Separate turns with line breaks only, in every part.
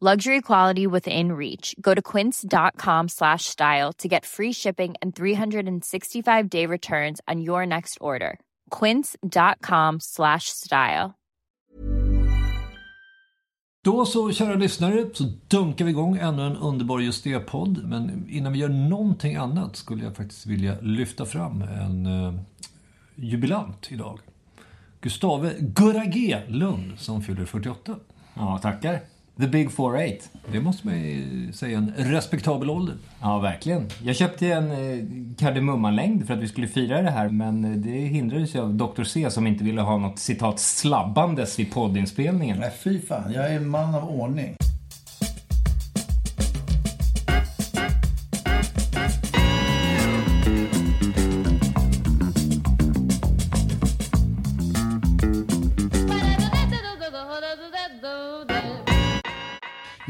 Luxury quality within reach. Go to quince.com slash style to get free shipping and 365 day returns on your next order. Quince.com slash style.
Då så, kära lyssnare, så dunkar vi igång ännu en underbar Just det-podd. Men innan vi gör någonting annat skulle jag faktiskt vilja lyfta fram en uh, jubilant idag. Gustave Gurra G Lund som fyller 48.
Ja, tackar. The Big 48.
Det måste man ju säga en respektabel ålder.
Ja, verkligen. Jag köpte en eh, kardemummalängd för att vi skulle fira det här men eh, det hindrades ju av Dr. C som inte ville ha något citat slabbandes vid poddinspelningen.
Nej, fy fan. Jag är en man av ordning.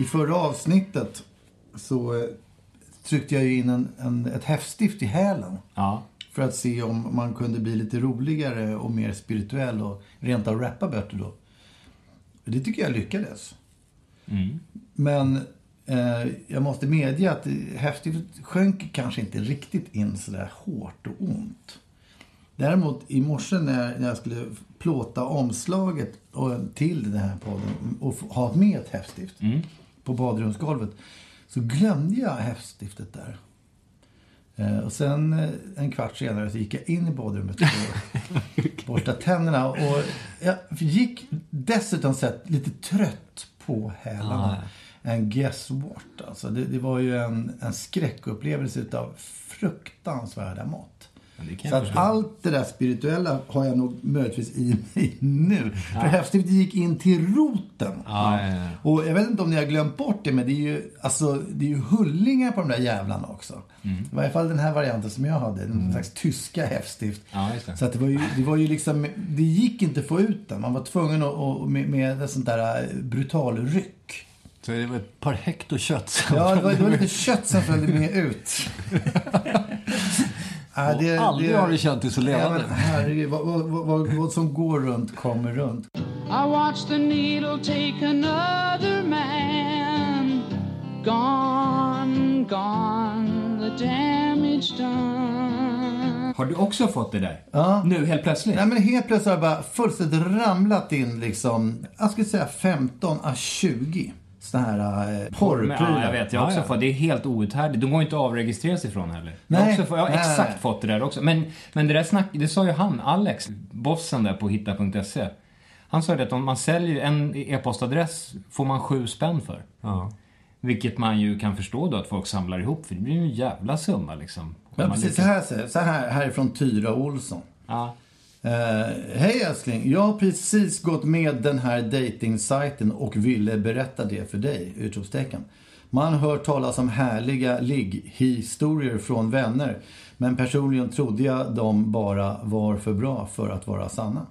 Förra avsnittet så eh, tryckte jag in en, en, ett häftstift i hälen.
Ja.
För att se om man kunde bli lite roligare och mer spirituell och rent av rappa bättre då. Det tycker jag lyckades. Men eh, jag måste medge att häftstiftet sjönk kanske inte riktigt in sådär hårt och ont. Däremot i morse när, när jag skulle plåta omslaget och, till den här podden och ha med ett häftstift på badrumsgolvet så glömde jag häftstiftet där. Eh, och sen eh, en kvart senare så gick jag in i badrummet och borstade tänderna. Och jag gick dessutom sett lite trött på hälarna. And guess what? Alltså, det, det var ju en, en skräckupplevelse utav fruktansvärda mått.
Kan
Så att allt det där spirituella har jag nog möjligtvis i mig nu. För häftstiftet gick in till roten.
Ja, ja, ja.
Och jag vet inte om ni har glömt bort det, men det är ju, alltså, det är ju hullingar på de där jävlarna också.
Mm.
I varje fall den här varianten som jag hade. En slags tyska häftstift.
Ja.
Så att det var ju, det var ju liksom, det gick inte att få ut den. Man var tvungen att, att med, med ett sånt där eh, brutal ryck.
Så det var ett par hekto kött.
Ja, det var, det var lite kött som följde med ut. Ja,
Och aldrig har du känt dig så levande.
Ja, men herregud, vad, vad, vad, vad, som går runt kommer runt.
I watched the needle take another man. Gone, gone, the damage done.
Har du också fått det där?
Ja.
Nu helt plötsligt?
Nej, men helt plötsligt har det bara fullständigt ramlat in liksom, jag skulle säga 15 à 20 såna här eh, porrprylar.
ja, jag vet. Jag har också
Ja, ja.
fått. Det är helt outhärdligt. De går inte att avregistrera sig ifrån heller. Jag har,
Nej.
också fått, jag har
Nej,
exakt
nej.
fått det där också. Men, men det där snack, det sa ju han, Alex, bossen där på hitta.se. Han sa ju det att om man säljer en e-postadress får man sju spänn för.
Ja.
Vilket man ju kan förstå då att folk samlar ihop för det blir ju en jävla summa liksom. Man
precis så
lyckas-
här, så här härifrån Tyra Olsson.
Ja.
Uh, Hej älskling, jag har precis gått med den här datingsajten och ville berätta det för dig! Utropstecken. Man hör talas om härliga ligghistorier från vänner. Men personligen trodde jag de bara var för bra för att vara sanna.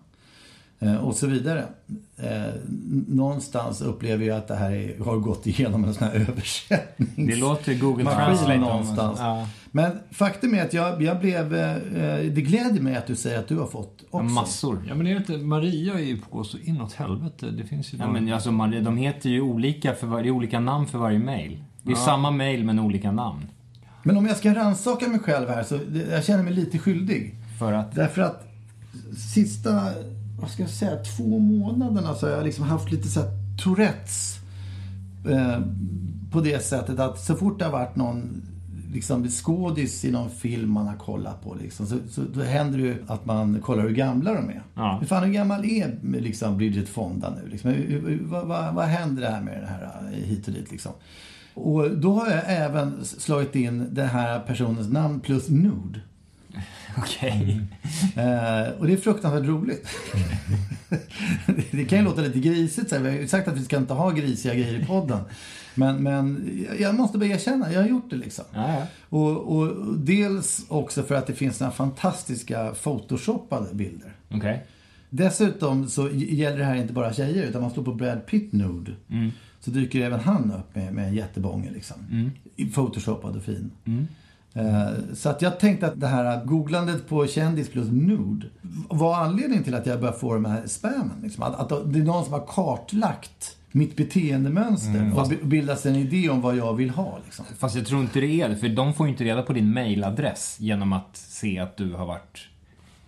Eh, och så vidare. Eh, någonstans upplever jag att det här är, har gått igenom en sån här översättning.
Det låter Google Translate
någonstans.
Ja.
Men faktum är att jag, jag blev... Eh, det gläder mig att du säger att du har fått också.
Massor.
Ja, men det är inte, Maria är ju på så inåt helvete. Det finns ju
Ja, men alltså, Maria, de heter ju olika för varje, olika namn för varje mail. Det är samma mail men olika namn.
Men om jag ska rannsaka mig själv här så det, jag känner mig lite skyldig.
För att...
Därför att sista, vad ska jag säga, två månaderna så har jag liksom haft lite så här Tourettes. Eh, på det sättet att så fort det har varit någon liksom skådis i någon film man har kollat på. Liksom, så, så då händer det ju att man kollar hur gamla de är.
Ja.
Hur fan hur gammal är liksom, Bridget Fonda nu? Liksom? Hur- Vad, vad, vad händer det här med det här eh, hit och dit? Liksom? Och då har jag även slagit in den här personens namn plus nude.
Okej.
Eh, och det är fruktansvärt roligt. det, kan ju låta lite grisigt. Så här. Vi har ju sagt att vi ska inte ha grisiga grejer i podden. Men, men jag måste bara erkänna, jag har gjort det liksom.
Ja, ja.
Och, och dels också för att det finns några fantastiska photoshoppade bilder.
Okej.
Dessutom så gäller det här inte bara tjejer, utan man slår på Brad Pitt nude. Så dyker även han upp med, med en jättebånge liksom. I Photoshopad och fin. Eh, Så att jag tänkte att det här googlandet på kändis plus nude var anledningen till att jag började få de här spammen. Liksom. Att, att det är någon som har kartlagt mitt beteendemönster och bi- bildat sig en idé om vad jag vill ha. Liksom.
Fast jag tror inte det är det, för de får ju inte reda på din mailadress genom att se att du har varit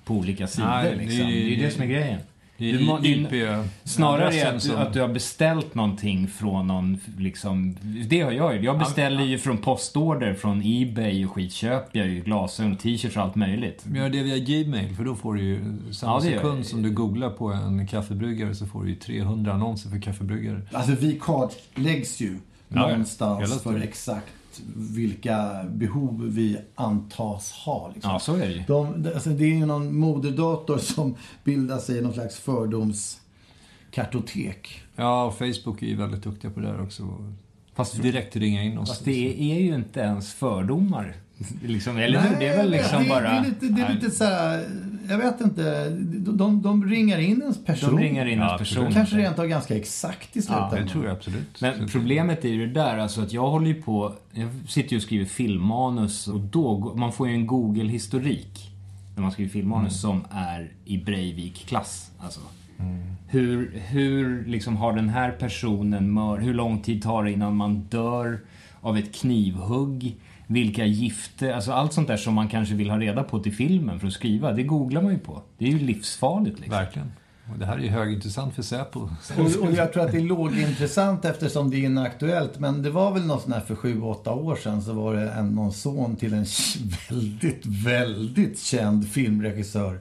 på olika sidor.
Nej, det är-
liksom. det, är ju det som är grejen. Du må- är-
IP
Snarare att,
som-
att du har beställt någonting från någon, liksom, det har jag ju. Jag beställer ju från postorder från Ebay och skit. Köper jag ju glasögon, t-shirts och allt möjligt.
Men Gör det via Gmail, för då får du ju samma
Ja,
sekund som du googlar på en kaffebryggare så får du ju 300 annonser för kaffebryggare.
Alltså vi kartläggs ju
Ja,
någonstans för
tiden.
Vilka behov vi antas ha. Liksom.
Ja, så är det ju.
De, alltså, det är ju någon moderdator som bildar sig någon slags fördomskartotek.
Ja, och Facebook är ju väldigt duktiga på det där också.
Fast,
Direkt ringa in oss.
fast det är ju inte ens fördomar. Liksom, eller hur? Det är väl
Nej,
liksom
det,
bara...
Det är lite, det är lite så här, jag vet inte. De, de, de ringar in ens person.
De ringar in
Ja,
ens person.
Kanske rent av ganska exakt i slutändan.
Det tror jag absolut.
Men problemet är ju det där, alltså att jag håller ju på, jag sitter ju och skriver filmmanus och då, man får ju en Google-historik när man skriver filmmanus som är i Breivik-klass. Alltså. Hur, hur liksom har den här personen mör, hur lång tid tar det innan man dör av ett knivhugg? Vilka gifter, alltså allt sånt där som man kanske vill ha reda på till filmen för att skriva, det googlar man ju på. Det är ju livsfarligt liksom.
Verkligen. Och det här är ju högintressant för Säpo.
Och, och jag tror att det är lågintressant eftersom det är inaktuellt. Men det var väl något sånt här för sju, åtta år sedan så var det en, någon son till en väldigt, väldigt känd filmregissör.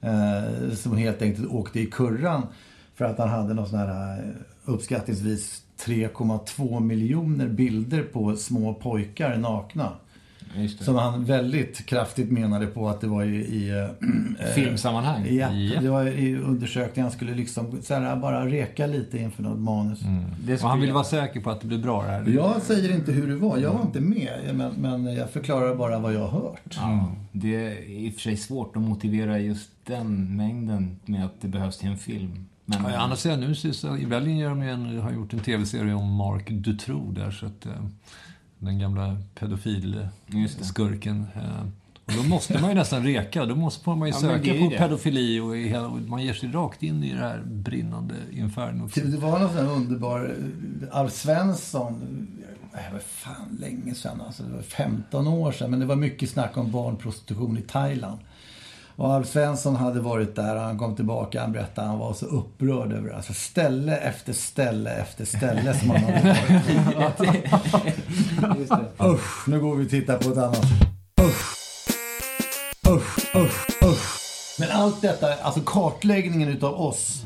Eh, som helt enkelt åkte i kurran för att han hade någon sån här eh, uppskattningsvis 3,2 miljoner bilder på små pojkar nakna. Som han väldigt kraftigt menade på att det var i, i eh,
Filmsammanhang.
Ja,
Ja.
det var i undersökningen. Han skulle liksom så här, bara reka lite inför något manus.
Det
Och han
skulle
vill
jag-
vara säker på att det blir bra det här.
Jag säger inte hur det var. Jag var inte med. Men, men jag förklarar bara vad jag har hört.
Ja, det är i och för sig svårt att motivera just den mängden med att det behövs till en film. Men,
Ja, å andra sidan, nu så i Belgien gör de en, har gjort en tv-serie om Mark Dutroux där, så att eh, den gamla pedofilskurken. Eh, och då måste man ju nästan reka. Då måste man ju
Ja,
söka
är
på
det.
pedofili och, hela, och man ger sig rakt in i det här brinnande infernot.
Det var någon sån underbar... eh, Alf Svensson. Det var fan länge sedan. Alltså, det var 15 år sedan. Men det var mycket snack om barnprostitution i Thailand. Och Alf Svensson hade varit där. Han kom tillbaka. Han berättade att han var så upprörd över alltså ställe efter ställe efter ställe som han hade varit. Usch, nu går vi och tittar på ett annat. Usch. Usch, usch, usch. Men allt detta, alltså kartläggningen utav oss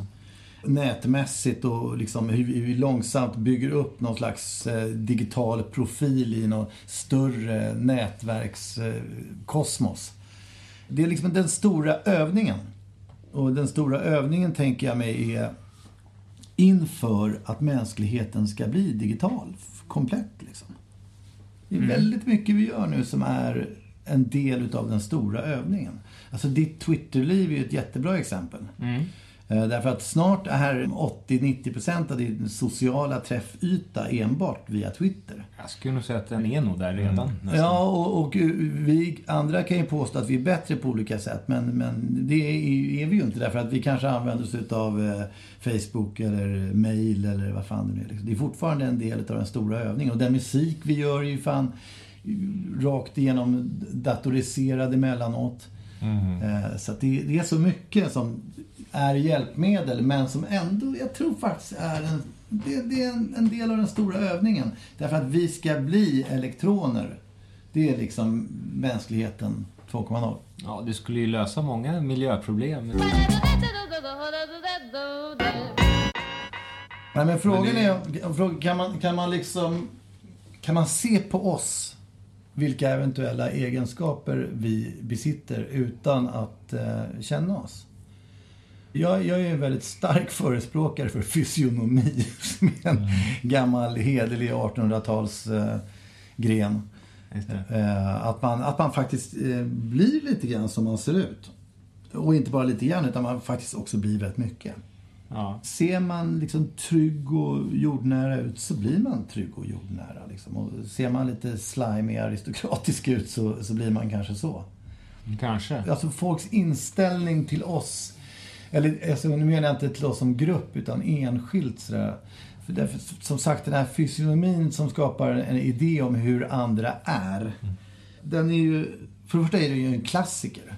nätmässigt och liksom hur vi långsamt bygger upp någon slags eh, digital profil i någon större nätverkskosmos. Det är liksom den stora övningen. Och den stora övningen tänker jag mig är inför att mänskligheten ska bli digital, komplett liksom. Det är väldigt mycket vi gör nu som är en del utav den stora övningen. Alltså ditt Twitterliv är ju ett jättebra exempel. Eh, Därför att snart är 80-90% av din sociala träffyta enbart via Twitter.
Jag skulle nog säga att den är nog där redan. nästan.
Ja, och, och eh, vi andra kan ju påstå att vi är bättre på olika sätt. Men, men det är, är vi ju inte därför att vi kanske använder oss av eh, Facebook eller mail eller vad fan det nu är. liksom. Det är fortfarande en del av den stora övningen. Och den musik vi gör är ju fan rakt igenom datoriserad emellanåt. Eh, Så det, det är så mycket som är hjälpmedel men som ändå, jag tror faktiskt är en, det, det är en, en del av den stora övningen. Därför att vi ska bli elektroner. Det är liksom mänskligheten 2.0.
Ja, det skulle ju lösa många miljöproblem.
Nej, men frågan är, frågan- kan man, kan man liksom, kan man se på oss vilka eventuella egenskaper vi besitter utan att eh, känna oss? Jag, jag är en väldigt stark förespråkare för fysionomi, som är en gammal hederlig 1800-tals eh. Eh, att, man, att man faktiskt eh, blir lite grann som man ser ut. Och inte bara lite grann, utan man faktiskt också blir väldigt mycket.
Ja.
Ser man liksom trygg och jordnära ut så blir man trygg och jordnära. Liksom. Och ser man lite slimy aristokratisk ut så, så blir man kanske så.
Kanske.
Alltså folks inställning till oss, eller alltså, nu menar jag inte till oss som grupp utan enskilt sådär. För därför, som sagt den här fysionomin som skapar en idé om hur andra är. Den är ju, för det första är det ju en klassiker.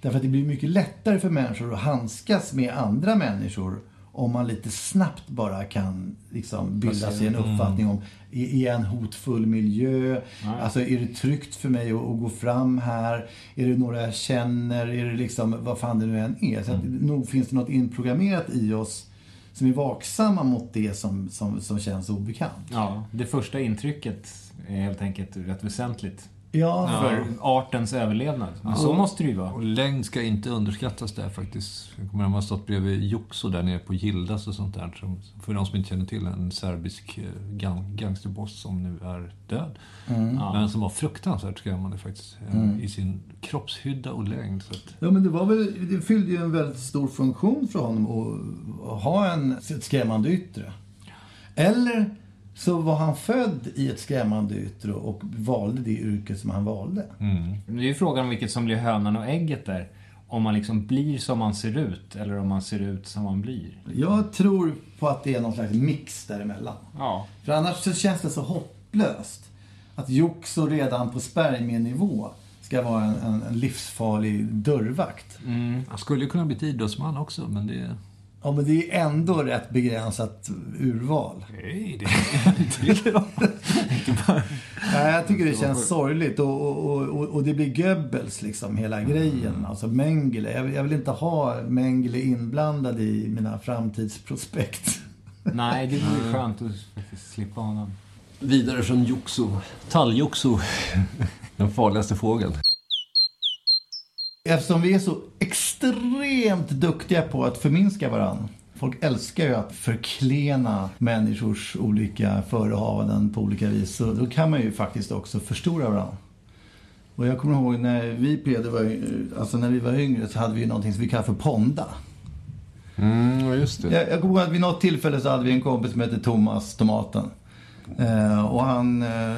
Därför att det blir mycket lättare för människor att handskas med andra människor om man lite snabbt bara kan liksom bilda sig en uppfattning om, är jag en hotfull miljö? Alltså är det tryggt för mig att, att gå fram här? Är det några jag känner? Är det liksom, vad fan det nu än är. Så att, nog finns det något inprogrammerat i oss som är vaksamma mot det som, som, som känns obekant.
Ja, det första intrycket är helt enkelt rätt väsentligt.
Ja,
För artens överlevnad. Men så måste det ju vara.
Och längd ska inte underskattas där faktiskt. Jag kommer ihåg att man stått bredvid Juxo där nere på Gildas och sånt där. Som, för de som inte känner till en serbisk eh, gang, gangsterboss som nu är död. Men som var fruktansvärt skrämmande faktiskt. eh, I sin kroppshydda och längd. Så att,
Ja, men det, var väl, det fyllde ju en väldigt stor funktion för honom att, att ha en, ett skrämmande yttre. Eller så var han född i ett skrämmande yttre och valde det yrke som han valde.
Det är ju frågan om vilket som blir hönan och ägget där. Om man liksom blir som man ser ut eller om man ser ut som man blir.
Jag tror på att det är någon slags mix däremellan.
Ja.
För annars så känns det så hopplöst. Att Juxo redan på spermienivå ska vara en, en, livsfarlig dörrvakt.
han skulle ju kunna bli idrottsman också, men det...
Ja, men det är ändå rätt begränsat urval.
Nej, det är inte.
Nej, jag tycker det känns sorgligt och, och, och, och det blir Goebbels liksom, hela grejen. Alltså Mengele. Jag vill, jag vill inte ha Mengele inblandad i mina framtidsprospekt.
Nej, det vore skönt att faktiskt slippa honom.
Vidare från Juxo. Talljuxo. Den farligaste fågeln.
Eftersom vi är så extremt duktiga på att förminska varandra. Folk älskar ju att förklena människors olika förehavanden på olika vis. Så då kan man ju faktiskt också förstora varandra. Och jag kommer ihåg när vi Peder var, alltså när vi var yngre så hade vi någonting som vi kallade för ponda.
Mm, just det.
Jag, jag kommer ihåg att vid något tillfälle så hade vi en kompis som hette Thomas Tomaten. Eh, och han, eh,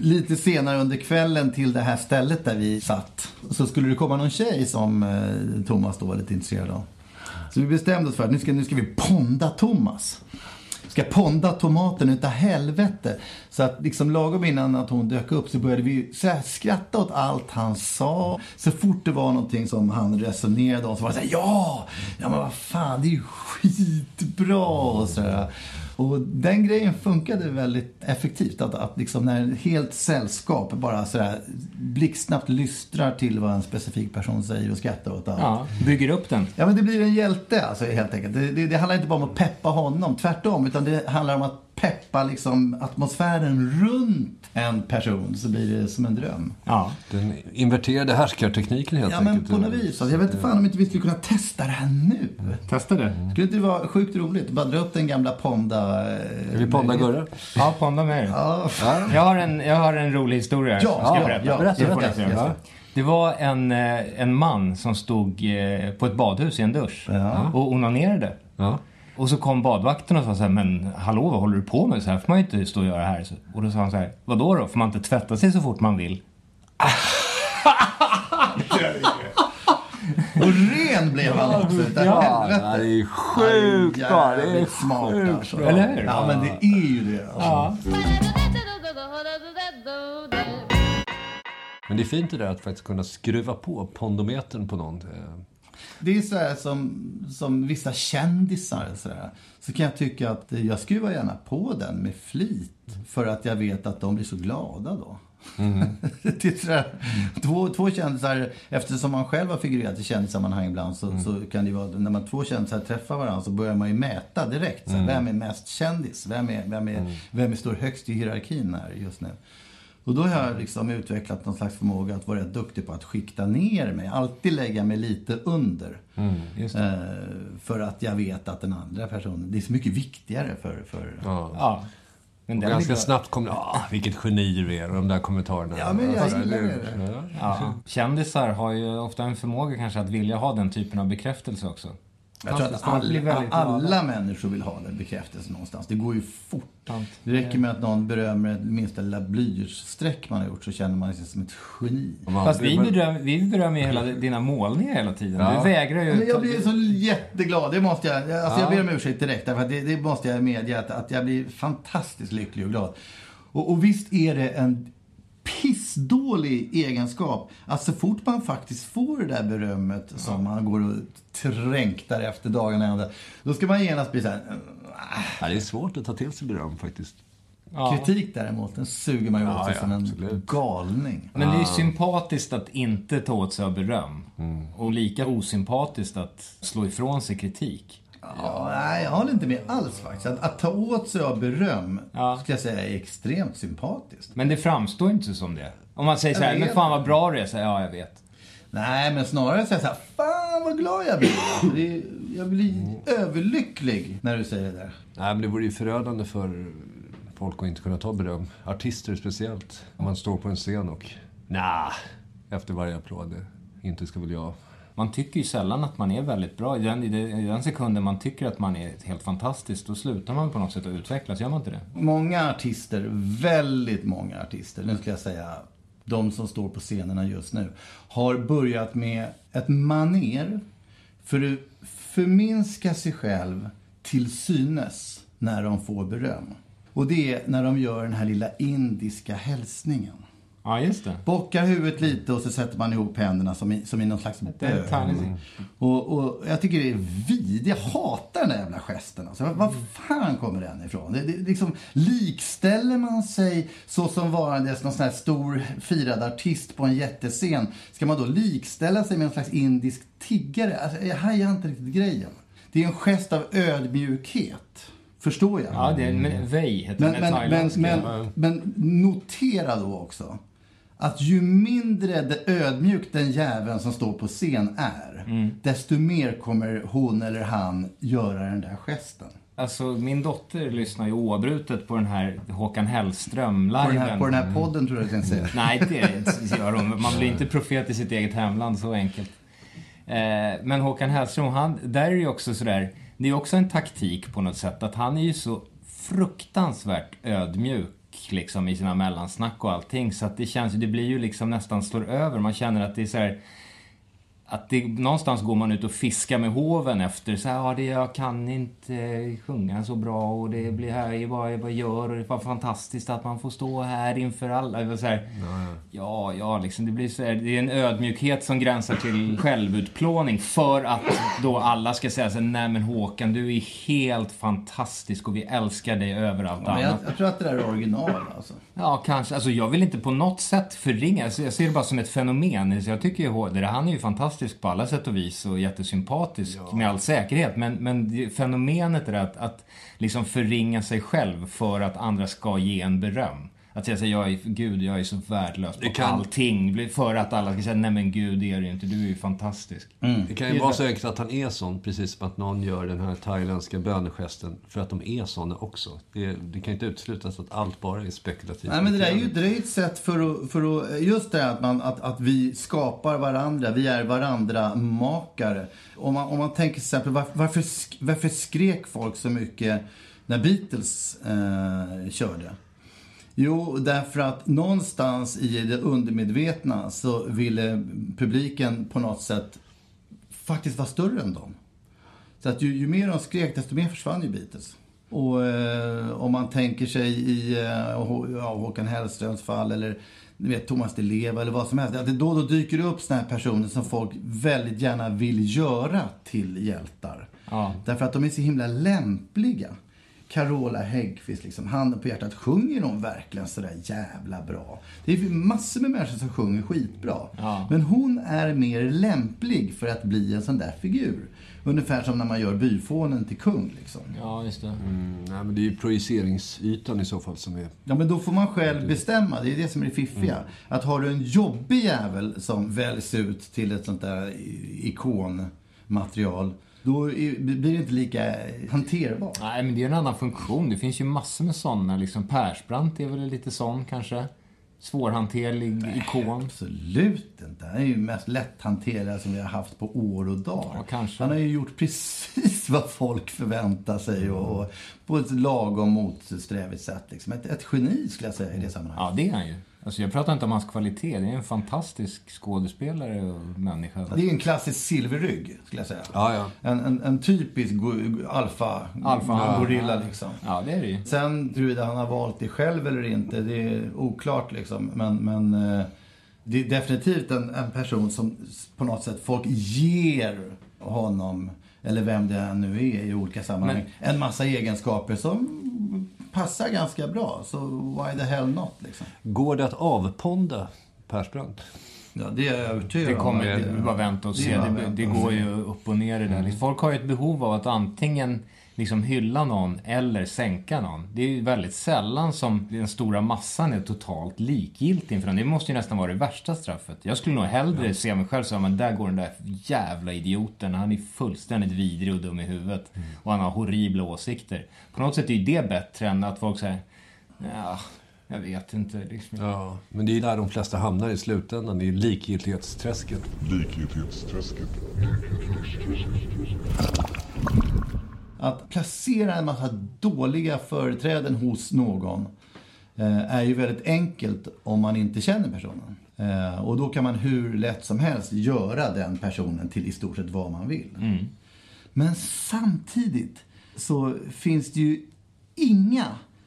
lite senare under kvällen till det här stället där vi satt, så skulle det komma någon tjej som eh, Thomas då var lite intresserad av. Så vi bestämde oss för att nu ska, nu ska vi ponda Thomas. Ska ponda tomaten utav helvete. Så att liksom lagom innan att hon dök upp så började vi så här, skratta åt allt han sa. Så fort det var någonting som han resonerade om så var det så här, ja, ja men vad fan, det är ju skitbra och sådär. Och den grejen funkade väldigt effektivt. Att, att liksom när ett helt sällskap bara sådär blixtsnabbt lystrar till vad en specifik person säger och skrattar åt allt.
Ja, bygger upp den.
Ja, men det blir en hjälte alltså, helt enkelt. Det, det, det handlar inte bara om att peppa honom, tvärtom. Utan det handlar om att peppa liksom, atmosfären runt en person så blir det som en dröm.
Ja.
Den inverterade härskartekniken helt
Ja, men
enkelt.
på något vis. Alltså, jag vet inte fan om inte vi skulle kunna testa det här nu.
Testa det.
Skulle inte det vara sjukt roligt? Bara dra upp den gamla Ponda... eh,
Är vi Ponda Gurra?
Ja, ponda med
Ja,
Jag har en, jag har en rolig historia.
Ja,
Ska jag
ja,
berätta?
ja,
Det
berätta, berätta. Ja.
Det var en, eh, en man som stod eh, på ett badhus i en dusch och onanerade.
Ja.
Och så kom badvakten och sa så här, men hallå vad håller du på med? Så här får man ju inte stå och göra här. Och då sa han så här, vadå då? Får man inte tvätta sig så fort man vill?
Och ren blev han också. Utav
Ja,
helvete.
det är sjukt bra. Det är
smart
sjukt
alltså.
Eller hur?
Ja, men det är ju det. Alltså.
Ja.
Men det är fint det där att faktiskt kunna skruva på pondometern på någon.
Det är så här som, som vissa kändisar så, här, så kan jag tycka att jag skruvar gärna på den med flit. För att jag vet att de blir så glada då. det är sådär, två, två kändisar, eftersom man själv har figurerat i kändissammanhang ibland så, så kan det vara, när man två kändisar träffar varandra så börjar man ju mäta direkt. Så, Vem är mest kändis? Vem är, vem är, vem är står högst i hierarkin här just nu? Och då har jag liksom utvecklat någon slags förmåga att vara rätt duktig på att skikta ner mig. Alltid lägga mig lite under.
just
Eh, för att jag vet att den andra personen, det är så mycket viktigare för... för
Ja. Men
Och ganska
är
snabbt kommer ah, vilket geni du är, och de där kommentarerna.
Ja, men jag gillar
det-. Ja.
Ja. Kändisar har ju ofta en förmåga kanske att vilja ha den typen av bekräftelse också.
Jag tror att alla, alla människor vill ha den bekräftelsen någonstans. Det går ju fort. Det räcker med att någon berömmer det minsta lilla blyertsstreck man har gjort så känner man sig som ett geni.
Fast vi berömmer, vi berömmer ju hela dina målningar hela tiden.
Ja.
Du vägrar ju...
Men jag blir så jätteglad. Det måste jag, alltså jag ber om ursäkt direkt. Därför att det, det måste jag medge att, att jag blir fantastiskt lycklig och glad. Och, och visst är det en pissdålig egenskap att så fort man faktiskt får det där berömmet som man går och trängtar efter dagarna ända. Då ska man genast bli så här. "Ah."
Ja, det är svårt att ta till sig beröm faktiskt.
Ja.
Kritik däremot, den suger man ju åt
Ja,
sig
ja,
som en
absolut.
galning.
Men det är ju sympatiskt att inte ta åt sig av beröm.
Mm.
Och lika osympatiskt att slå ifrån sig kritik.
Ja, nej, jag håller inte med alls faktiskt. Att, att ta åt sig av beröm,
Ja.
skulle jag säga, är extremt sympatiskt.
Men det framstår inte som det. Om man säger så här, men fan vad bra du är. Så här, ja, jag vet.
Nej, men snarare säga så här, fan vad glad jag blir. Alltså, det är, jag blir överlycklig när du säger det där.
Nej, men det vore ju förödande för folk att inte kunna ta beröm. Artister speciellt. Om man står på en scen och nah, efter varje applåd. Inte ska väl jag.
Man tycker ju sällan att man är väldigt bra. I den, i den, sekunden man tycker att man är helt fantastisk, då slutar man på något sätt att utvecklas. Gör man inte det?
Många artister, väldigt många artister, nu ska jag säga de som står på scenerna just nu, har börjat med ett maner för att förminska sig själv till synes när de får beröm. Och det är när de gör den här lilla indiska hälsningen.
Ja, just det.
Bockar huvudet lite och så sätter man ihop händerna som i, som i någon slags bön.
tiny-
Och, och jag tycker det är vid. Jag hatar den där jävla gesten. Alltså, var, var fan kommer den ifrån? Det, det, liksom, likställer man sig så som varandes någon sån här stor firad artist på en jättescen. Ska man då likställa sig med någon slags indisk tiggare? Alltså, jag hajar inte riktigt grejen. Det är en gest av ödmjukhet. Förstår jag?
Ja, det är men, Vej heter
Men, men, men, men, men notera då också att ju mindre det ödmjuk den jäveln som står på scen är,
Mm.
desto mer kommer hon eller han göra den där gesten.
Alltså, min dotter lyssnar ju oavbrutet på den här Håkan Hellström-liven.
På den, här, på den här podden tror jag jag kan säga.
Nej, det gör hon. Man blir inte profet i sitt eget hemland så enkelt. Eh, men Håkan Hellström, han, där är det ju också sådär, det är också en taktik på något sätt, att han är ju så fruktansvärt ödmjuk liksom i sina mellansnack och allting, så att det känns, det blir ju liksom nästan slår över. Man känner att det är så här att det, någonstans går man ut och fiskar med hoven efter så här, ja, det, jag kan inte sjunga så bra och det blir här, vad jag jag gör och det var fantastiskt att man får stå här inför alla. Så här, ja, ja, liksom det blir så här, det är en ödmjukhet som gränsar till självutplåning för att då alla ska säga så här, nej men Håkan, du är helt fantastisk och vi älskar dig över allt
Men jag, jag tror att det där är original alltså.
Ja, kanske. Alltså, jag vill inte på något sätt förringa. Alltså, jag ser det bara som ett fenomen. Så jag tycker ju HD, han är ju fantastisk på alla sätt och vis och jättesympatisk med all säkerhet. Men, men fenomenet är att, att liksom förringa sig själv för att andra ska ge en beröm. Att säga så jag är, gud, jag är så värdelös på
Det kan-
allting. För att alla ska säga, nej men gud, det är du inte. Du är ju fantastisk.
Det kan ju vara så enkelt att han är sån, precis som att någon gör den här thailändska bönegesten för att de är såna också. Det, det kan inte uteslutas att allt bara är spekulativt.
Nej, men det där är ju det är ett sätt för att, för att just det här att, man, att, att vi skapar varandra, vi är varandra-makare. Om man, om man tänker till exempel, varför, varför, sk- varför skrek folk så mycket när Beatles eh, körde? Jo, därför att någonstans i det undermedvetna så ville publiken på något sätt faktiskt vara större än dem. Så att ju, ju mer de skrek, desto mer försvann ju Beatles. Och eh, om man tänker sig i eh, ja, Håkan Hellströms fall eller ni vet, Thomas Di Leva eller vad som helst. Att det då och då dyker upp såna här personer som folk väldigt gärna vill göra till hjältar.
Ja.
Därför att de är så himla lämpliga. Carola Häggkvist, liksom, handen på hjärtat, sjunger hon verkligen sådär jävla bra? Det är massor med människor som sjunger skitbra.
Ja.
Men hon är mer lämplig för att bli en sån där figur. Ungefär som när man gör byfånen till kung. Liksom.
Ja, just det.
Mm, nej, men det är ju projiceringsytan i så fall som är...
Ja, men då får man själv bestämma. Det är det som är det fiffiga. Att har du en jobbig jävel som väljs ut till ett sånt där ikonmaterial, då är- blir det inte lika hanterbart.
Nej, men det är en annan funktion. Det finns ju massor med sådana. Liksom Persbrandt är väl lite sån kanske. Svårhanterlig ikon.
Absolut inte. Han är ju mest lätthanterliga som vi har haft på år och dagar.
Ja.
Han har ju gjort precis vad folk förväntar sig och, och på ett lagom motsträvigt sätt. Liksom. Ett, ett geni skulle jag säga i det sammanhanget.
Ja, det är han ju. Alltså, jag pratar inte om hans kvalitet. Det är en fantastisk skådespelare och människa.
Det är en klassisk silverrygg, skulle jag säga.
Ja, ja.
En, en, en typisk alfa,
Alfa.
gorilla
Ja.
liksom.
Ja, det är det ju.
Sen huruvida han har valt det själv eller inte, det är oklart liksom. Men, men eh, det är definitivt en, en person som på något sätt folk ger honom, eller vem det nu är i olika sammanhang, en massa egenskaper som passar ganska bra. Så why the hell not liksom.
Går det att avponda Persbrandt?
Ja, det är jag övertygad
Det
om.
kommer
att
ju bara vänta och
det
se. Det, det
och
går ju upp och ner i det där. Folk har ju ett behov av att antingen liksom hylla någon eller sänka någon. Det är ju väldigt sällan som den stora massan är totalt likgiltig inför den. Det måste ju nästan vara det värsta straffet. Jag skulle nog hellre se mig själv som men där går den där jävla idioten. Han är fullständigt vidrig och dum i huvudet. Och han har horribla åsikter. På något sätt är ju det bättre än att folk säger ja, jag vet inte. Liksom.
Ja, men det är där de flesta hamnar i slutändan. Det är likgiltighetsträsket.
Likgiltighetsträsket.
Att placera en massa dåliga företräden hos någon eh, är ju väldigt enkelt om man inte känner personen. Eh, och då kan man hur lätt som helst göra den personen till i stort sett vad man vill. Men samtidigt så finns det ju inga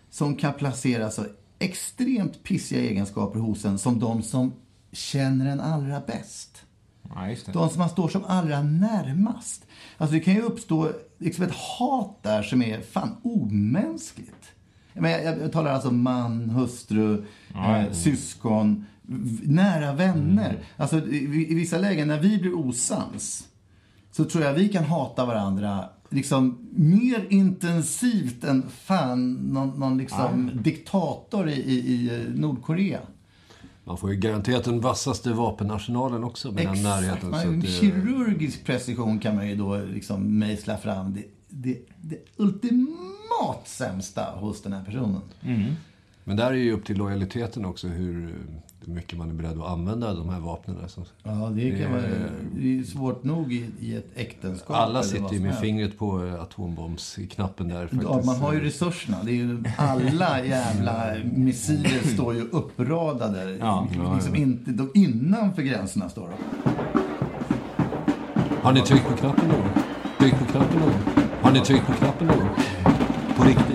som kan placera så extremt pissiga egenskaper hos en som de som känner en allra bäst.
Ja.
De som man står som allra närmast. Alltså det kan ju uppstå liksom ett hat där som är fan omänskligt. Jag, menar, jag, jag talar alltså man, hustru, eh, syskon, nära vänner. Alltså i, i vissa lägen när vi blir osams så tror jag vi kan hata varandra liksom mer intensivt än fan någon, någon liksom diktator i, i, i Nordkorea.
Man får ju garanterat den vassaste vapenarsenalen också med den närheten.
Man,
Så det,
kirurgisk precision kan man ju då liksom mejsla fram. Det, det, det ultimat sämsta hos den här personen.
Men där är ju upp till lojaliteten också hur mycket man är beredd att använda de här vapnen. Alltså.
Ja, det, kan
Det-
vara, det är svårt nog i, i ett äktenskap.
Alla sitter ju med
helst.
fingret på atombombsknappen där faktiskt.
Ja, man har ju resurserna. Det är ju, alla jävla missiler står ju uppradade.
Ja.
liksom inte, de innanför gränserna står de.
Har ni tryckt på knappen någon? Tryckt på knappen någon? Har ni tryckt på knappen någon? På riktigt,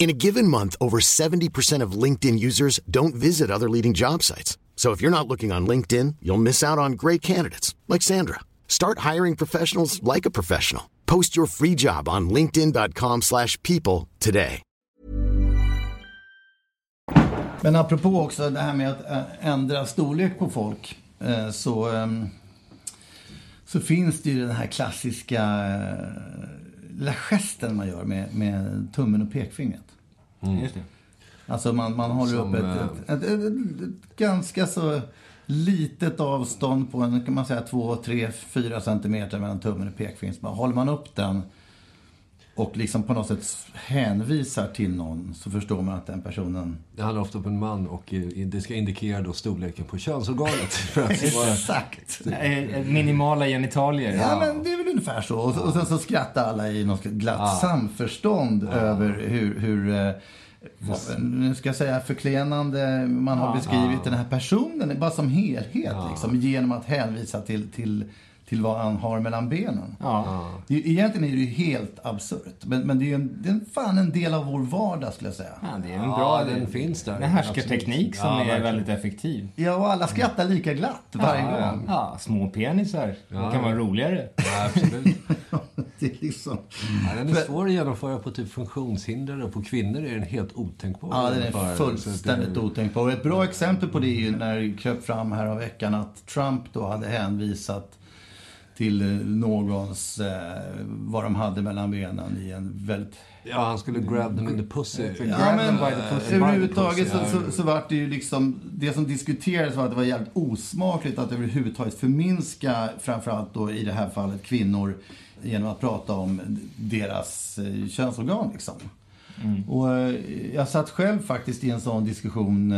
In a given month, over 70% of LinkedIn users don't visit other leading job sites. So if you're not looking on LinkedIn, you'll miss out on great candidates like Sandra. Start hiring professionals like a professional. Post your free job on linkedin.com/people today.
Men apropå också det här med att eh, ändra storlek på folk. Eh, så, ehm, så finns det ju den här klassiska eh, lilla gesten man gör med, med tummen och pekfingret.
Just det.
Alltså man, man håller
Som,
upp
eh,
ett, ett, ett, ett, ett ganska så litet avstånd på en, kan man säga, 2, 3, 4 centimeter mellan tummen och pekfingret. Håller man upp den och liksom på något sätt hänvisar till någon så förstår man att den personen...
Det handlar ofta om en man och eh, det ska indikera då storleken på könsorganet.
Exakt!
Eh, Minimala genitalier.
Ja, men det är väl ungefär så. Och, och sen så skrattar alla i något glatt samförstånd över hur, hur eh, vad- nu ska jag säga förklenande man har beskrivit den här personen, bara som helhet liksom, genom att hänvisa till, till, till vad han har mellan benen.
Ja.
Det, egentligen är det ju helt absurt. Men, men det är ju en, det är fan en del av vår vardag skulle jag säga.
Ja, det är en
Ja,
bra...
den finns där.
En härskarteknik som
Ja,
är
verkligen.
väldigt effektiv.
Ja, och alla skrattar lika glatt varje gång.
Ja, små penisar. Det
Ja.
kan vara roligare.
Ja, absolut.
Det är liksom...
Ja, den är svår att genomföra på typ funktionshindrade och på kvinnor är den helt otänkbar.
Ja, den är fullständigt
det-
otänkbar. Och Ett bra exempel på det är ju när det kröp fram här av veckan att Trump då hade hänvisat till eh, någons, eh, vad de hade mellan benen i en väldigt...
Ja, han skulle grab them in the pussy.
Grab
Ja,
them
men
by the pussy.
överhuvudtaget så, så, så var det ju liksom, det som diskuterades var att det var jävligt osmakligt att överhuvudtaget förminska, framförallt då i det här fallet kvinnor, genom att prata om deras eh, könsorgan liksom. Och eh, jag satt själv faktiskt i en sån diskussion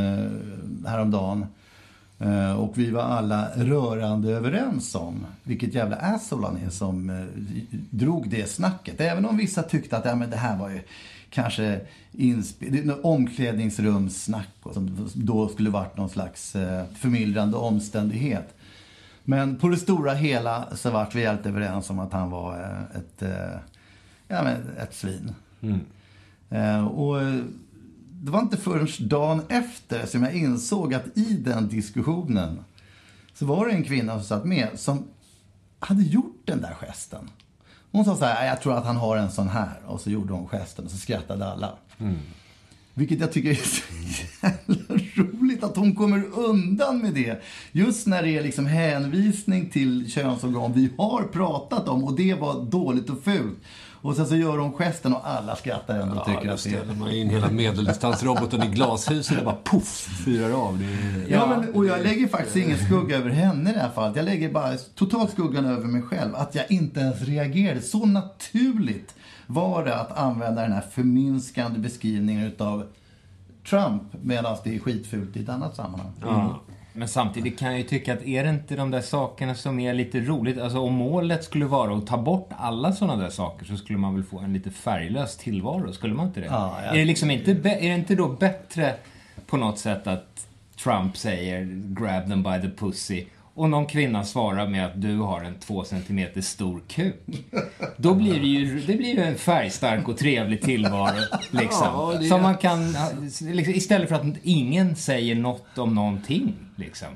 häromdagen. Eh, och vi var alla rörande överens om vilket jävla asshole han är som eh, drog det snacket. Även om vissa tyckte att ja, men det här var ju kanske omklädningsrumssnack och som då skulle varit någon slags eh, förmildrande omständighet. Men på det stora hela så vart vi helt överens om att han var ett, ja, men ett svin. Eh, och det var inte förrän dagen efter som jag insåg att i den diskussionen så var det en kvinna som satt med som hade gjort den där gesten. Hon sa så här, jag tror att han har en sån här. Och så gjorde hon gesten och så skrattade alla. Vilket jag tycker är så jävla roligt att hon kommer undan med det. Just när det är liksom hänvisning till könsorgan vi har pratat om och det var dåligt och fult. Och sen så gör hon gesten och alla skrattar ändå och
Ja,
tycker att det
ställer man in hela medeldistansroboten i glashuset och bara poff, fyrar av. Det är...
Ja, men, och jag lägger faktiskt ingen skugga över henne i det här fallet. Jag lägger bara totalt skuggan över mig själv. Att jag inte ens reagerade. Så naturligt var det att använda den här förminskande beskrivningen utav Trump medan det är skitfult i ett annat sammanhang.
Ja. Men samtidigt kan jag ju tycka att är det inte de där sakerna som är lite roligt? Alltså om målet skulle vara att ta bort alla sådana där saker så skulle man väl få en lite färglös tillvaro, skulle man inte det?
Ja, ja.
Är, det liksom inte är det inte då bättre på något sätt att Trump säger “grab them by the pussy” och någon kvinna svarar med att du har en två centimeter stor kuk. Då blir det ju, det blir ju en färgstark och trevlig tillvaro. Liksom.
Ja, det
Som man kan, liksom, istället för att ingen säger något om någonting. Liksom.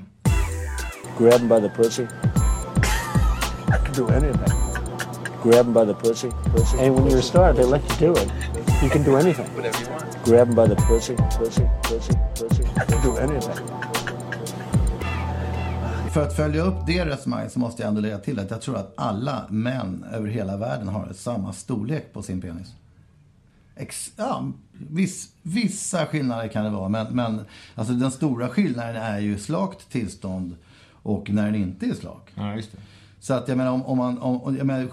Grab him by the pussy. I can do anything. Grab him by the pussy. pussy. And when you're a star, they let you do it. You can do anything. Whatever you want. Grab him by the pussy. Pussy. Pussy. Pussy. I can do anything.
För att följa upp det resonemanget så måste jag ändå lägga till att jag tror att alla män över hela världen har samma storlek på sin penis. Ex ja, viss, vissa skillnader kan det vara, men, men alltså den stora skillnaden är ju slakt tillstånd och när den inte är slak.
Ja, just det.
Så att jag menar om, om man, om, jag menar,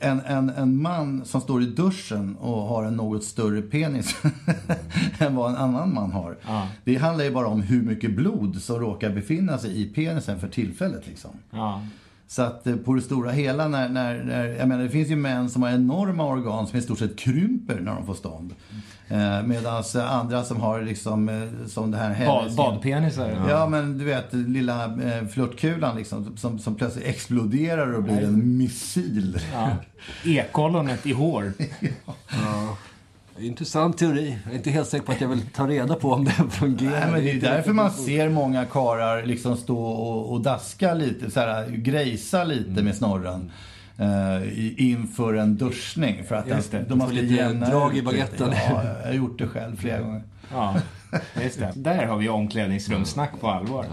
en, en, en man som står i duschen och har en något större penis än vad en annan man har.
Ja.
Det handlar ju bara om hur mycket blod som råkar befinna sig i penisen för tillfället liksom.
Ja.
Så att eh, på det stora hela när, när, när, jag menar det finns ju män som har enorma organ som i stort sett krymper när de får stånd. Eh, Medan andra som har liksom, eh, som det här
Bad, badpenisar.
Ja, men du vet, lilla eh, flörtkulan liksom, som, som plötsligt exploderar och blir en missil.
Ja. Ekollonet i hår.
Intressant teori. Jag är inte helt säker på att jag vill ta reda på om den fungerar.
Nej, men det är därför man ser många karar liksom stå och, och daska lite, så här, grejsa lite
Mm.
med snorren. i- inför en duschning. För att
Just det.
de har lite jämna
drag i baguetten.
Ja, jag har gjort det själv flera gånger.
Ja, just det. Där har vi omklädningsrumssnack på allvar.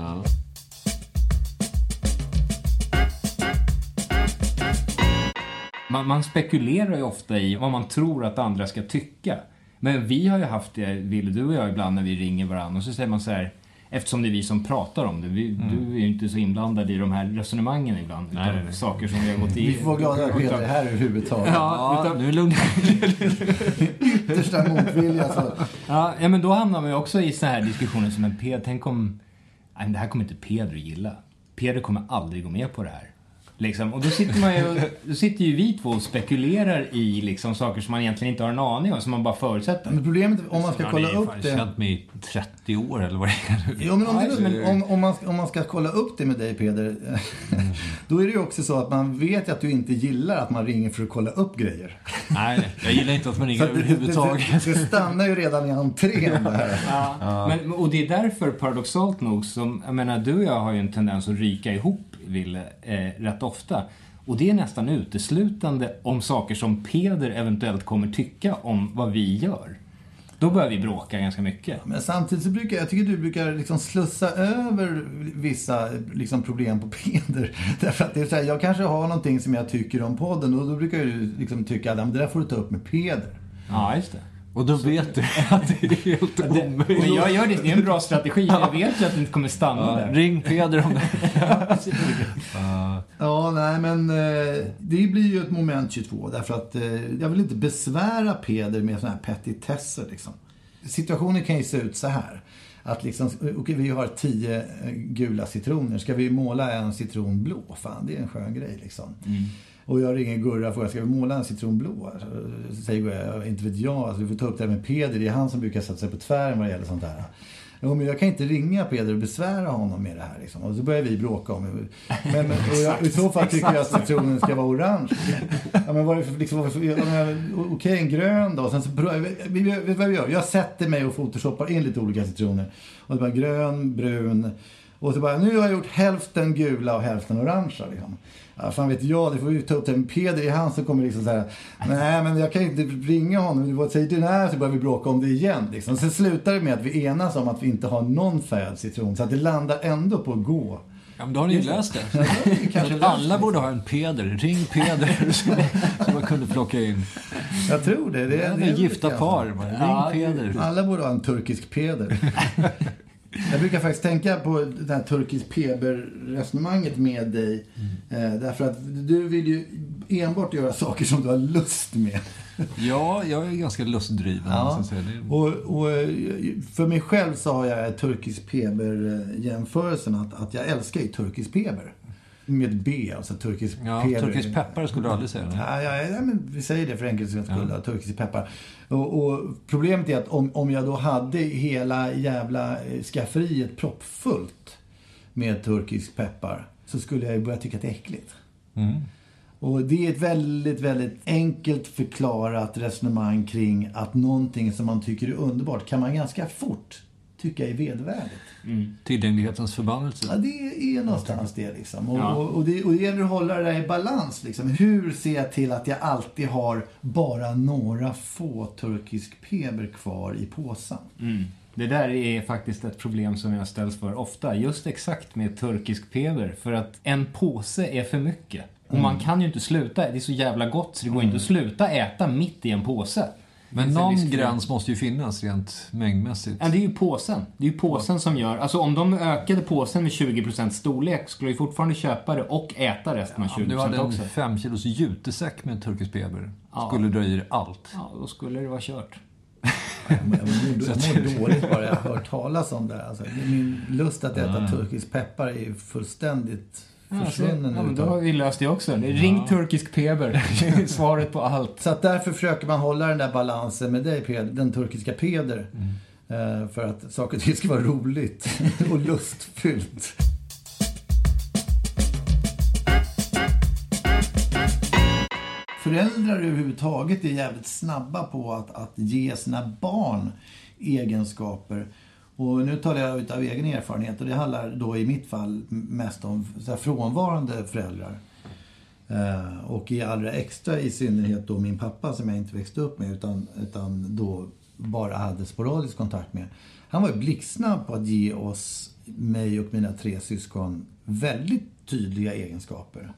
Man, man spekulerar ju ofta i vad man tror att andra ska tycka. Men vi har ju haft det, Wille, du och jag ibland när vi ringer varandra och så säger man så här Eftersom det är vi som pratar om det. Vi,
Mm.
Du är ju inte så inblandad i de här resonemangen ibland.
Nej,
utan
nej, nej.
saker som vi har gått i.
Vi får vara glada att Peter är här överhuvudtaget.
Ja, utan,
nu lugnt.
Yttersta motvilja. Så.
ja, ja, men då hamnar man ju också i så här diskussioner som en Peder, tänk om... Nej, det här kommer inte Peder att gilla. Peder kommer aldrig gå med på det här. Liksom. Och då sitter, man ju, då sitter ju vi två och spekulerar i liksom, saker som man egentligen inte har en aning om, som man bara förutsätter.
Men problemet om man ska
Han
kolla
har ju
upp det.
känt mig i 30 år eller vad det är.
Jo, men om,
Ja,
det,
men-
om, om, man, om man ska kolla upp det med dig Peder, då är det ju också så att man vet att du inte gillar att man ringer för att kolla upp grejer.
Nej, nej, jag gillar inte att man ringer
Så att det, det,
överhuvudtaget.
det, stannar ju redan i entrén det här.
Ja. Men, och det är därför, paradoxalt nog, som, jag menar, du och jag har ju en tendens att ryka ihop, Ville, eh, rätt ofta. Och det är nästan uteslutande om saker som Peder eventuellt kommer tycka om vad vi gör. Då börjar vi bråka ganska mycket.
Men samtidigt så brukar jag tycker du brukar liksom slussa över vissa liksom problem på Peder. Därför att det är så här, jag kanske har någonting som jag tycker om podden och då brukar du liksom tycka att "Ja, men det där får du ta upp med Peder.
Ja, just det.
Och då vet du att det är helt omöjligt.
Men jag gör det, det är en bra strategi, jag vet ju att det inte kommer stanna
Ja,
där.
ring Peder om det.
Ja, nej men eh, det blir ju ett moment 22 därför att eh, jag vill inte besvära Peder med sådana här petitesser liksom. Situationen kan ju se ut så här. Att liksom, okej vi har tio eh, gula citroner. Ska vi måla en citron blå? Fan, det är en skön grej liksom. Och jag ringer Gurra och frågar, ska vi måla en citron blå? Så säger Gurra, inte vet jag. Alltså, vi får ta upp det här med Peder. Det är han som brukar sätta sig på tvären vad det gäller sånt här. Jo, men jag kan inte ringa Peder och besvära honom med det här. Liksom. Och så börjar vi bråka om det. Men, och jag, I så fall tycker jag att citronen ska vara orange. Ja, men vad är det för, liksom, Okej, en grön då. Sen så, vi, vet vad vi gör? Jag sätter mig och photoshoppar in lite olika citroner. Och det bara grön, brun. Och så bara, nu har jag gjort hälften gula och hälften orangea. Liksom. Ja, fan vet jag, det får vi ta upp det Peder. Det är han som kommer liksom säga nej men jag kan inte ringa honom. Vad säger du? Nej, så börjar vi bråka om det igen. Liksom. Sen slutar det med att vi enas om att vi inte har någon färgad citron. Så att det landar ändå på att gå.
Ja, men då har ni ju löst det.
Löst
Alla
det.
borde ha en Peder. Ring Peder. Så, så man kunde plocka in.
Jag tror det. det,
Det är
det är
gifta
lite
par. Ring
Ja,
Peder.
Alla borde ha en turkisk Peder. Jag brukar faktiskt tänka på det här turkisk Peber-resonemanget med dig. Eh, därför att du vill ju enbart göra saker som du har lust med.
Ja, jag är ganska lustdriven.
Ja. Och, och eh, för mig själv så har jag turkisk Peber-jämförelsen att, att jag älskar ju turkisk Peber. Med B, alltså turkisk
Ja,
Peber.
turkisk peppar skulle du aldrig säga.
Ja, ja, ja, men vi säger det för enkelhetens skull. Ja. Turkisk peppar. Och, och problemet är att om, om jag då hade hela jävla eh, skafferiet proppfullt med turkisk peppar så skulle jag ju börja tycka att det är äckligt.
Mm.
Och det är ett väldigt, väldigt enkelt förklarat resonemang kring att någonting som man tycker är underbart kan man ganska fort tycka är vedervärdigt.
Tillgänglighetens förbannelse.
Ja, det är någonstans det liksom. Och,
Ja.
och, och, det, och det gäller att hålla det där i balans liksom. Hur ser jag till att jag alltid har bara några få turkisk peber kvar i påsen?
Mm. Det där är faktiskt ett problem som jag ställs för ofta. Just exakt med turkisk peber. För att en påse är för mycket. Och man kan ju inte sluta. Det är så jävla gott så det går inte att sluta äta mitt i en påse.
Men någon gräns måste ju finnas rent mängdmässigt.
Ja, det är ju påsen. Det är ju påsen som gör... Alltså om de ökade påsen med 20% storlek skulle jag fortfarande köpa det och äta resten av
Om
20%
du hade en
också.
fem kilos jutesäck med turkisk peber
Ja.
skulle dra i allt.
Ja, då skulle det vara kört.
Jag mår, jag mår dåligt bara jag hör talas om det. Alltså, min lust att äta turkisk peppar är fullständigt
Ja, så,
försvunnen
ja, men då har vi löst det också. Ring turkisk peber. Det är svaret på allt.
Så att därför försöker man hålla den där balansen med dig, Peder, den turkiska Peder. Eh, För att saker och ting ska vara roligt och lustfyllt. Föräldrar överhuvudtaget är jävligt snabba på att, att ge sina barn egenskaper. Och nu talar jag utav egen erfarenhet och det handlar då i mitt fall mest om så här, frånvarande föräldrar. Eh, och i allra extra i synnerhet då min pappa som jag inte växte upp med utan, utan då bara hade sporadisk kontakt med. Han var ju blixtsnabb på att ge oss, mig och mina tre syskon, väldigt tydliga egenskaper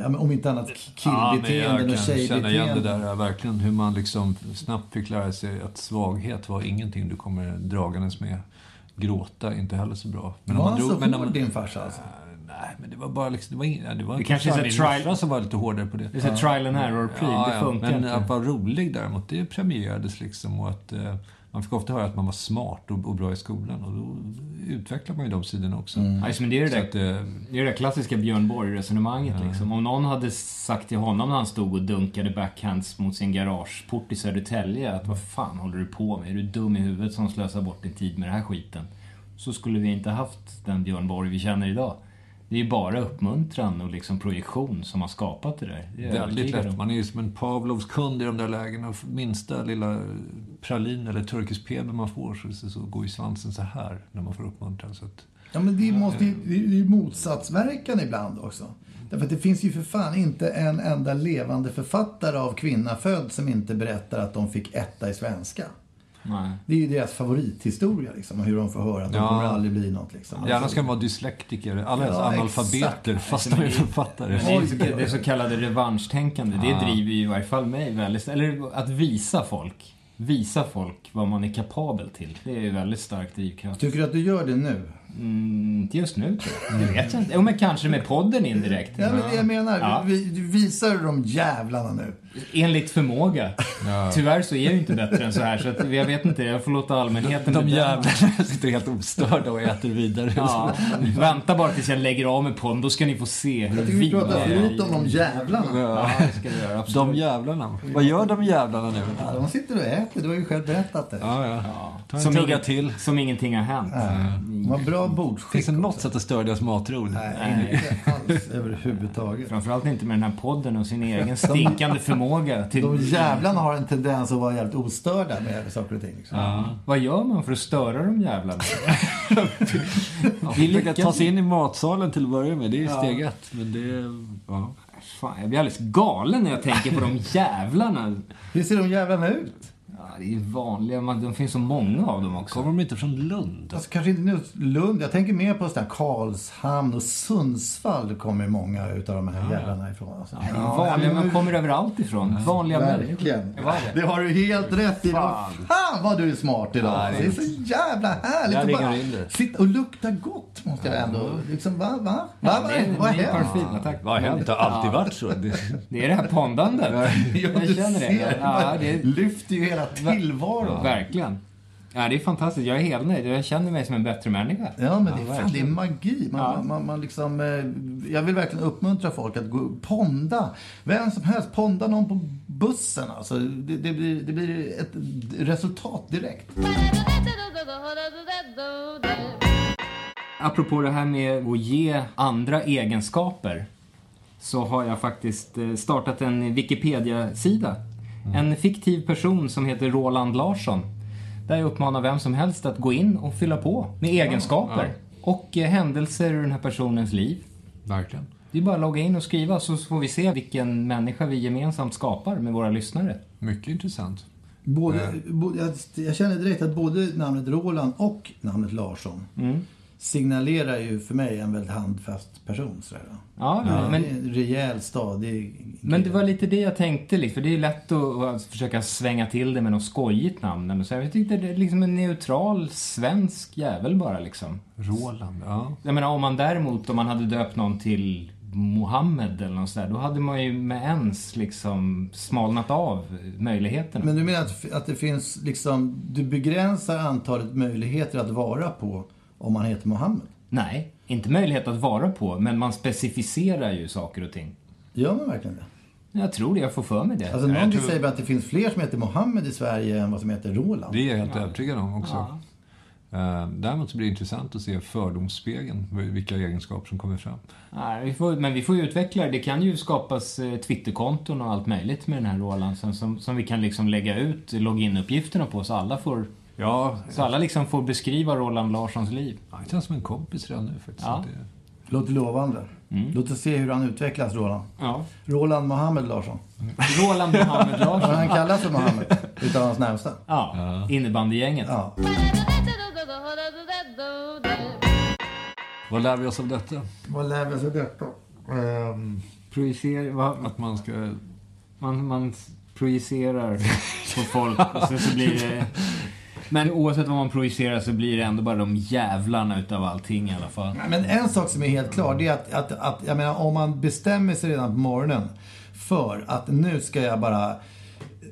ja, om inte annat
Ja, men
killbeteenden
jag
och
kan känna igen det
tjejbeteenden.
där, ja, verkligen. Hur man liksom snabbt fick lära sig att svaghet var ingenting du kommer dragandes med. Gråta, inte heller så bra. Men
Var
om
han
drog-
så
men om-
hård din farsa alltså?
Nej, men det var bara liksom, det var, ing, det var
Det kanske är trial-
som var lite hårdare på det.
Det är trial and error-pryl, det funkar
Men
inte.
att vara rolig däremot, det premierades liksom och att eh, man fick ofta höra att man var smart och, och bra i skolan och då utvecklar man ju de sidorna också.
Alltså, men det är det
Så
där,
att, eh,
det är det där klassiska Björn Borg-resonemanget liksom. Om någon hade sagt till honom när han stod och dunkade backhands mot sin garageport i Södertälje att vad fan håller du på med? Är du dum i huvudet som slösar bort din tid med den här skiten? Så skulle vi inte haft den Björn Borg vi känner idag. Det är ju bara uppmuntran och liksom projektion som har skapat det där. Det
Väldigt lätt. Man är ju som en Pavlovs kund i de där lägena. Minsta lilla pralin eller turkisk peber man får så, så går ju svansen så här när man får uppmuntran. Så att,
Ja, men det, måste, ju- det är ju motsatsverkan ibland också. Därför att det finns ju för fan inte en enda levande författare av kvinna född som inte berättar att de fick etta i svenska.
Nej.
Det är ju deras favorithistoria liksom, hur de får höra att de
Ja.
kommer aldrig bli något. Liksom.
Gärna ska de vara dyslektiker, alla
Ja,
analfabeter,
exakt.
fast de är författare.
Det, är så, det så kallade revanschtänkande, det
Ja.
driver ju i varje fall mig väldigt... Eller att visa folk. Visa folk vad man är kapabel till. Det är ju väldigt stark drivkraft.
Tycker du att du gör det nu?
Mm, inte just nu tror jag. Det vet jag inte. Jo, men kanske med podden indirekt.
Ja, men det jag menar.
Ja.
Vi, du visar de jävlarna nu.
Enligt förmåga. Tyvärr så är jag ju inte bättre än så här, så att jag vet inte. Jag får låta allmänheten
De
bedöma.
jävlarna sitter helt ostörda och äter vidare.
Ja, vänta bara tills jag lägger av med podden, då ska ni få se hur
Jag tycker vi pratar om de jävlarna.
Ja, det ska vi göra. Absolut.
De jävlarna. Vad gör de jävlarna nu?
Ja, de sitter och äter. Du har ju själv berättat det.
Ja, ja. En
Som, inget,
till.
som ingenting har hänt.
De har bra bordsskick.
Finns det något sätt att störa deras matro?
Nej, inte alls överhuvudtaget.
Framförallt inte med den här podden och sin egen stinkande förmåga till...
De jävlarna har en tendens att vara jävligt ostörda med saker och ting. Liksom.
Vad gör man för att störa de jävlarna? Vi
Försöka ta
lyckas
sig in i matsalen till att börja med, det är ju steg ett. Men det är, ja.
Fan, jag blir alldeles galen när jag tänker på de jävlarna.
Hur ser de jävlarna ut?
Ja, det är ju vanliga, man, det finns så många av dem också.
Kommer de inte från Lund?
Alltså, kanske inte nu Lund. Jag tänker mer på sådär Karlshamn och Sundsvall kommer många utav de här jävlarna ifrån. Alltså.
Det är vanliga, man kommer överallt ifrån. Vanliga människor.
Verkligen.
Är det?
Har du helt rätt i. Fan, Fan vad du är smart idag.
Ja, det är
det är så jävla härligt att bara sitta och lukta gott måste jag ändå. Liksom, va? Va? va?
Ja,
va?
det är
Vad
ja, tack.
Vad har hänt? Det har alltid varit så. Det,
Det är det här pondandet.
Ja,
Jag känner det. Ja, det
lyfter ju hela tillvaron.
Verkligen. Ja, det är fantastiskt. Jag är helt nöjd. Jag känner mig som en bättre människa.
Ja, men det, är, fan, det är magi. Man,
Ja.
man, man, man liksom, eh, jag vill verkligen uppmuntra folk att gå, ponda. Vem som helst, ponda någon på bussen. Alltså, det, det, blir, det blir ett resultat direkt.
Apropå det här med att ge andra egenskaper så har jag faktiskt eh, startat en Wikipedia-sida. En fiktiv person som heter Roland Larsson. Där jag uppmanar vem som helst att gå in och fylla på med egenskaper. Och eh, händelser ur den här personens liv.
verkligen.
Det är bara att logga in och skriva så får vi se vilken människa vi gemensamt skapar med våra lyssnare.
Mycket intressant.
Både, bo, jag, jag känner direkt att både namnet Roland och namnet Larsson
Mm.
Signalerar ju för mig en väldigt handfast person. Sådär.
Ja,
Ja,
men,
det är En rejäl, stadig
men det var lite det jag tänkte liksom. För det är lätt att, att försöka svänga till det med något skojigt namn. så. Jag tyckte det är liksom en neutral svensk jävel bara liksom.
Roland, ja.
Jag menar om man däremot, om man hade döpt någon till Mohammed eller något sådär, då hade man ju med ens liksom smalnat av möjligheterna.
Men du menar att, att det finns liksom, du begränsar antalet möjligheter att vara på om man heter Mohammed?
Nej, inte möjlighet att vara på, men man specificerar ju saker och ting.
Gör man verkligen det?
Jag tror det, jag får för mig det.
Alltså någon tror... säger att det finns fler som heter Mohammed i Sverige än vad som heter Roland.
Det är jag helt övertygad om också.
Ja.
Eh, Däremot så blir det intressant att se fördomsspegeln, vilka egenskaper som kommer fram.
Nej, vi får, men vi får ju utveckla det. Det kan ju skapas eh, Twitterkonton och allt möjligt med den här Roland som, som, som vi kan liksom lägga ut loginuppgifterna på så alla får
Ja,
så alla liksom får beskriva Roland Larssons liv.
han känns som en kompis redan nu faktiskt.
Ja.
Det-
Låter lovande. Låt oss se hur han utvecklas, Roland.
Ja.
Roland Mohammed Larsson.
Roland Mohammed
Men han
Larsson.
kallas för Mohammed utav hans närmsta.
Ja, innebandygänget.
Ja.
Vad lär vi oss av detta?
Vad lär vi oss av detta? Ehm,
Projicera, vad,
Att man ska...
man, man projicerar på folk och så blir det... Men oavsett vad man projicerar så blir det ändå bara de jävlarna utav allting i alla fall.
Men en sak som är helt klar, det är att, att, att jag menar, om man bestämmer sig redan på morgonen för att nu ska jag bara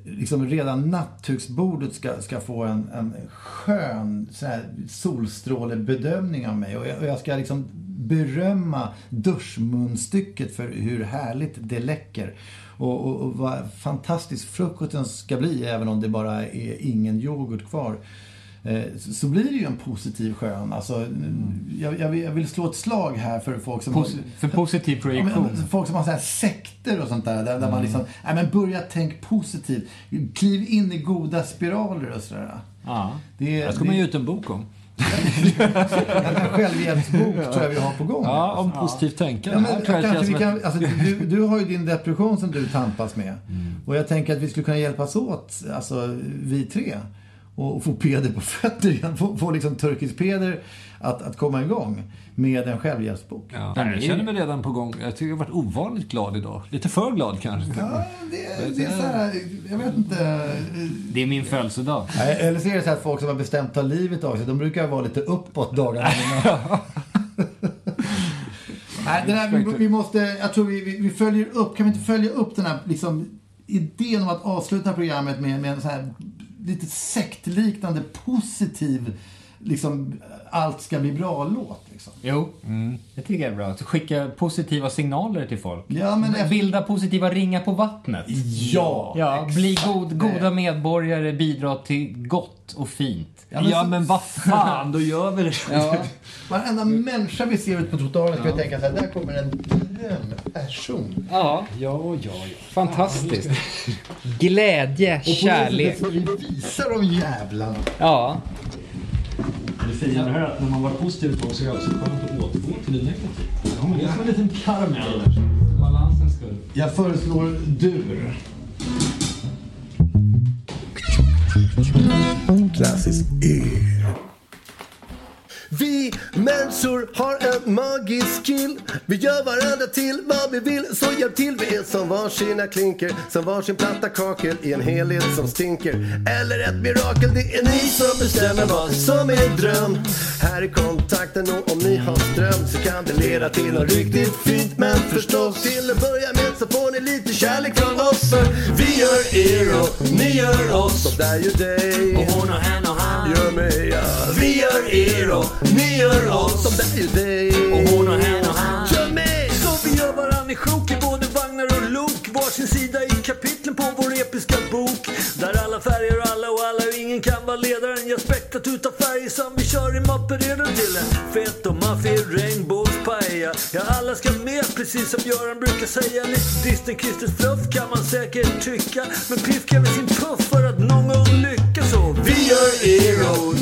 liksom redan nattduksbordet ska, ska få en, en skön sån här, solstrålebedömning av mig. Och jag, och jag ska liksom berömma duschmunstycket för hur härligt det läcker. Och, och, och vad fantastisk frukosten ska bli, även om det bara är ingen yoghurt kvar. Eh, så- blir det ju en positiv skön. Alltså, jag, jag, vill, jag vill slå ett slag här för folk som...
Pos- för positiv
Ja,
projektion.
folk som har så här sekter och sånt där. Där, där man liksom, nej men börja tänk positivt. Kliv in i goda spiraler och sådär.
Ja.
Det,
Det ska man ge ut en bok om.
En självhjälpsbok tror jag vi har på gång.
Ja, om positivt tänkande.
Ja, men,
jag
kanske vi kan, alltså, du, du har ju din depression som du tampas med. Och jag tänker att vi skulle kunna hjälpas åt, alltså vi tre. Och, och få Peder på fötter igen. Få, få liksom turkisk Peder att, att komma igång med en självhjälpsbok.
Ja, jag känner mig redan på gång. Jag tycker jag har varit ovanligt glad idag. Lite för glad kanske.
Ja, det, det är så här, jag vet inte.
Det är min födelsedag.
Eller så är det så här att folk som har bestämt att ta livet av sig, de brukar vara lite uppåt dagarna innan. Nej, den här, vi, vi måste, jag tror vi, vi, vi följer upp, kan vi inte följa upp den här liksom, idén om att avsluta programmet med, med en så här lite sektliknande positiv, liksom, allt ska bli bra-låt. Liksom.
Jo, det tycker jag är bra. Att skicka positiva signaler till folk.
Ja, men efter-
Bilda positiva ringar på vattnet.
Ja,
Ja, bli god, goda medborgare, bidra till gott och fint.
Ja, men, vad fan, då gör vi det.
Ja.
Varenda människa vi ser ut på trottoaren ska vi tänka så här, där kommer en drömperson.
Ja,
Ja, ja, ja.
fantastiskt. Glädje, kärlek.
Så vi visar de jävlarna.
Ja.
Det fina är att när man varit positiv ett tag så är det skönt att återgå till det negativa. Det är som en liten karamell. För balansens skull.
Jag föreslår dur.
Klassisk E. Vi människor har en magisk skill. Vi gör varandra till vad vi vill. Så hjälp till, vi är som varsina klinker Som varsin platta kakel i en helhet som stinker. Eller ett mirakel, det är ni som bestämmer vad som är dröm. Här är kontakten och om ni har ström Så kan det leda till något riktigt fint. Men förstås till att börja med så får ni lite kärlek från oss. För vi gör er och ni gör oss. Så där gör dig.
Och hon och hen och han.
gör mig er och ni gör oss Som dig.
Och hon och hen och han.
Gör mig
Så vi gör varann i sjok i både vagnar och lok. Varsin sida i kapitlen på vår episka bok. Där alla färger och alla och alla och ingen kan vara ledaren. Jag spektrat utav färger som vi kör i mappor redan till en fet och maffig regnbågspaella. Ja alla ska med precis som Göran brukar säga. Lite distant kristet fluff kan man säkert tycka. Men Piff kräver sin puff för att någon gång lyckas. Så
Vi gör er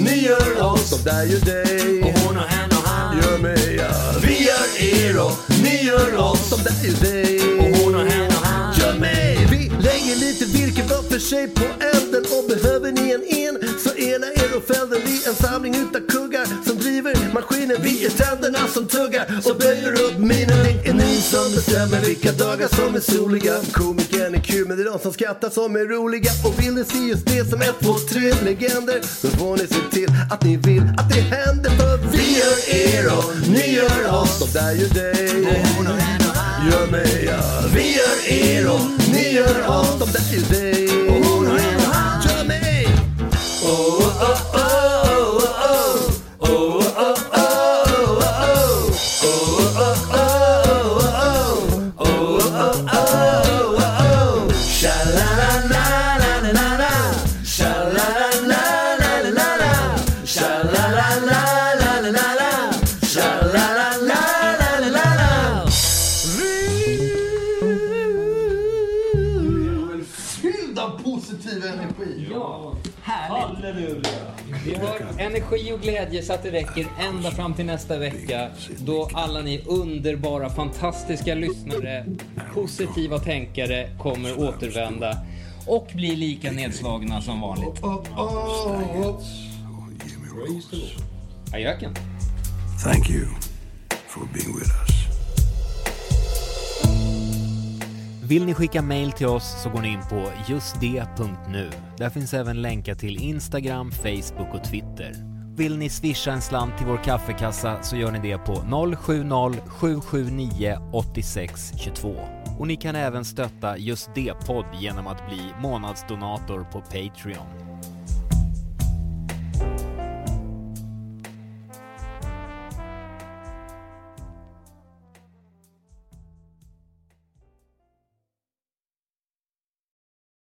där gör dig.
Och hon och hen och han.
Gör mig ja. Vi gör er och ni gör oss Som där gör dig.
Och hon och hen och han.
Gör mig. Vi lägger lite virke var för sig på elden. Och behöver ni en en så ena er och fälden Vi en samling utav kuggar som driver maskinen. Vi är tänderna som tuggar. Och böjer upp minen. Det är ni som bestämmer vilka dagar som är soliga? Komikern är kul men det är de som skrattar som är roliga. Och vill ni se just det som ett, två, tre legender Då får ni se till att ni vill att det händer. För vi gör er och ni gör oss. Och där gör dig. Gör mig ja. Vi gör er och ni gör oss. De där gör dig. Och hon har Gör mig. Oh, oh, oh, oh.
Att det räcker ända fram till nästa vecka då alla ni underbara, fantastiska lyssnare, positiva tänkare kommer återvända och bli lika nedslagna som vanligt. Ajöken.
Thank you for being with us.
Vill ni skicka mail till oss så går ni in på justd.nu. Där finns även länkar till Instagram, Facebook och Twitter. Vill ni swisha en slant till vår kaffekassa så gör ni det på 070-779 8622. Och ni kan även stötta Just det-podd genom att bli månadsdonator på Patreon.